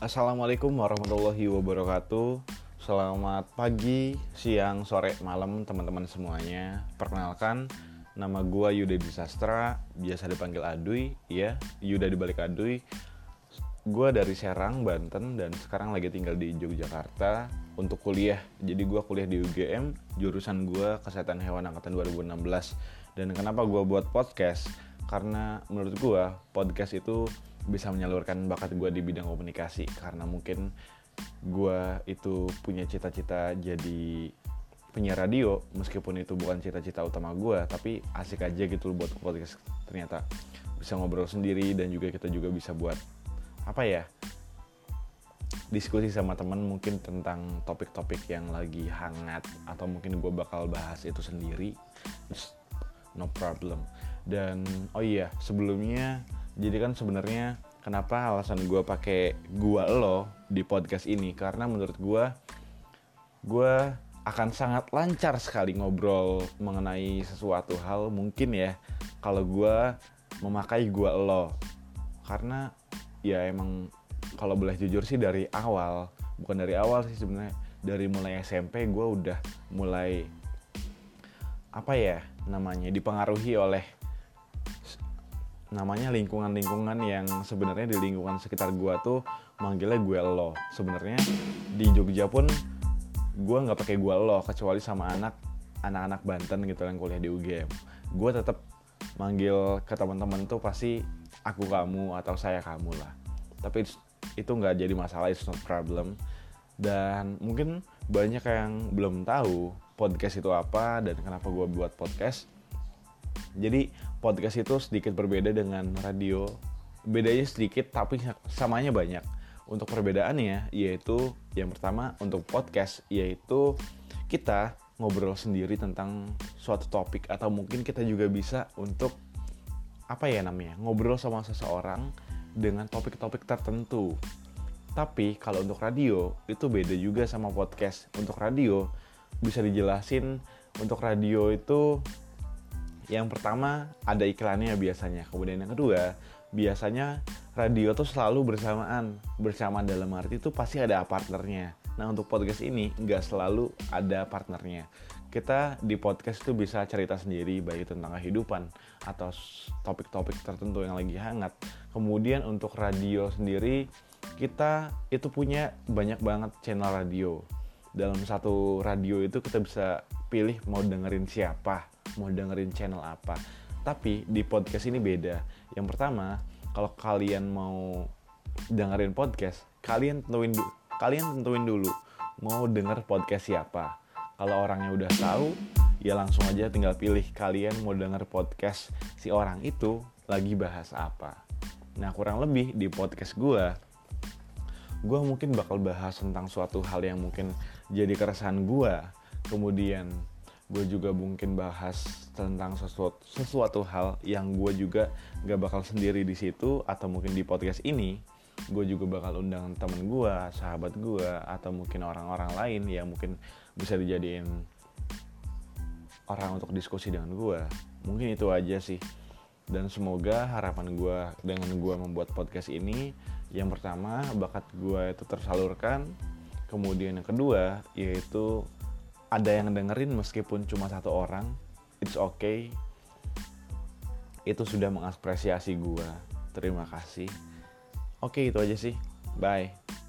Assalamualaikum warahmatullahi wabarakatuh. Selamat pagi, siang, sore, malam teman-teman semuanya. Perkenalkan, nama gue Yuda Disastra Biasa dipanggil Aduy, ya Yuda dibalik Aduy. Gue dari Serang, Banten Dan sekarang lagi tinggal di Yogyakarta Untuk kuliah. Jadi gue kuliah di UGM Jurusan gue Kesehatan Hewan Angkatan 2016 Dan kenapa gue buat podcast? Karena menurut gue podcast itu bisa menyalurkan bakat gue di bidang komunikasi. Karena mungkin gue itu punya cita-cita jadi penyiar radio meskipun itu bukan cita-cita utama gue tapi asik aja gitu buat podcast. Ternyata bisa ngobrol sendiri dan juga kita juga bisa buat apa ya diskusi sama temen mungkin tentang topik-topik yang lagi hangat atau mungkin gue bakal bahas itu sendiri. No problem. Dan oh iya sebelumnya jadi kan sebenarnya kenapa alasan gue pakai gua lo di podcast ini? Karena menurut gue gue akan sangat lancar sekali ngobrol mengenai sesuatu hal mungkin ya kalau gue memakai gua lo. Karena ya emang kalau boleh jujur sih dari awal bukan dari awal sih sebenarnya dari mulai SMP gue udah mulai apa ya namanya dipengaruhi oleh namanya lingkungan-lingkungan yang sebenarnya di lingkungan sekitar gua tuh manggilnya gue lo. Sebenarnya di Jogja pun gua nggak pakai gue lo kecuali sama anak anak-anak Banten gitu yang kuliah di UGM. Gue tetap manggil ke teman-teman tuh pasti aku kamu atau saya kamu lah. Tapi itu nggak jadi masalah, it's not problem. Dan mungkin banyak yang belum tahu podcast itu apa dan kenapa gue buat podcast jadi podcast itu sedikit berbeda dengan radio. Bedanya sedikit tapi samanya banyak. Untuk perbedaannya yaitu yang pertama untuk podcast yaitu kita ngobrol sendiri tentang suatu topik atau mungkin kita juga bisa untuk apa ya namanya ngobrol sama seseorang dengan topik-topik tertentu. Tapi kalau untuk radio itu beda juga sama podcast. Untuk radio bisa dijelasin untuk radio itu yang pertama ada iklannya biasanya. Kemudian yang kedua, biasanya radio tuh selalu bersamaan. Bersamaan dalam arti itu pasti ada partnernya. Nah untuk podcast ini nggak selalu ada partnernya. Kita di podcast itu bisa cerita sendiri baik tentang kehidupan atau topik-topik tertentu yang lagi hangat. Kemudian untuk radio sendiri kita itu punya banyak banget channel radio. Dalam satu radio itu kita bisa pilih mau dengerin siapa mau dengerin channel apa. Tapi di podcast ini beda. Yang pertama, kalau kalian mau dengerin podcast, kalian tentuin kalian tentuin dulu mau denger podcast siapa. Kalau orangnya udah tahu, ya langsung aja tinggal pilih kalian mau denger podcast si orang itu lagi bahas apa. Nah kurang lebih di podcast gue, gue mungkin bakal bahas tentang suatu hal yang mungkin jadi keresahan gue. Kemudian gue juga mungkin bahas tentang sesuatu, sesuatu hal yang gue juga gak bakal sendiri di situ atau mungkin di podcast ini gue juga bakal undang temen gue, sahabat gue atau mungkin orang-orang lain yang mungkin bisa dijadiin orang untuk diskusi dengan gue. Mungkin itu aja sih. Dan semoga harapan gue dengan gue membuat podcast ini yang pertama bakat gue itu tersalurkan. Kemudian yang kedua yaitu ada yang dengerin meskipun cuma satu orang it's okay. Itu sudah mengapresiasi gue terima kasih. Oke itu aja sih. Bye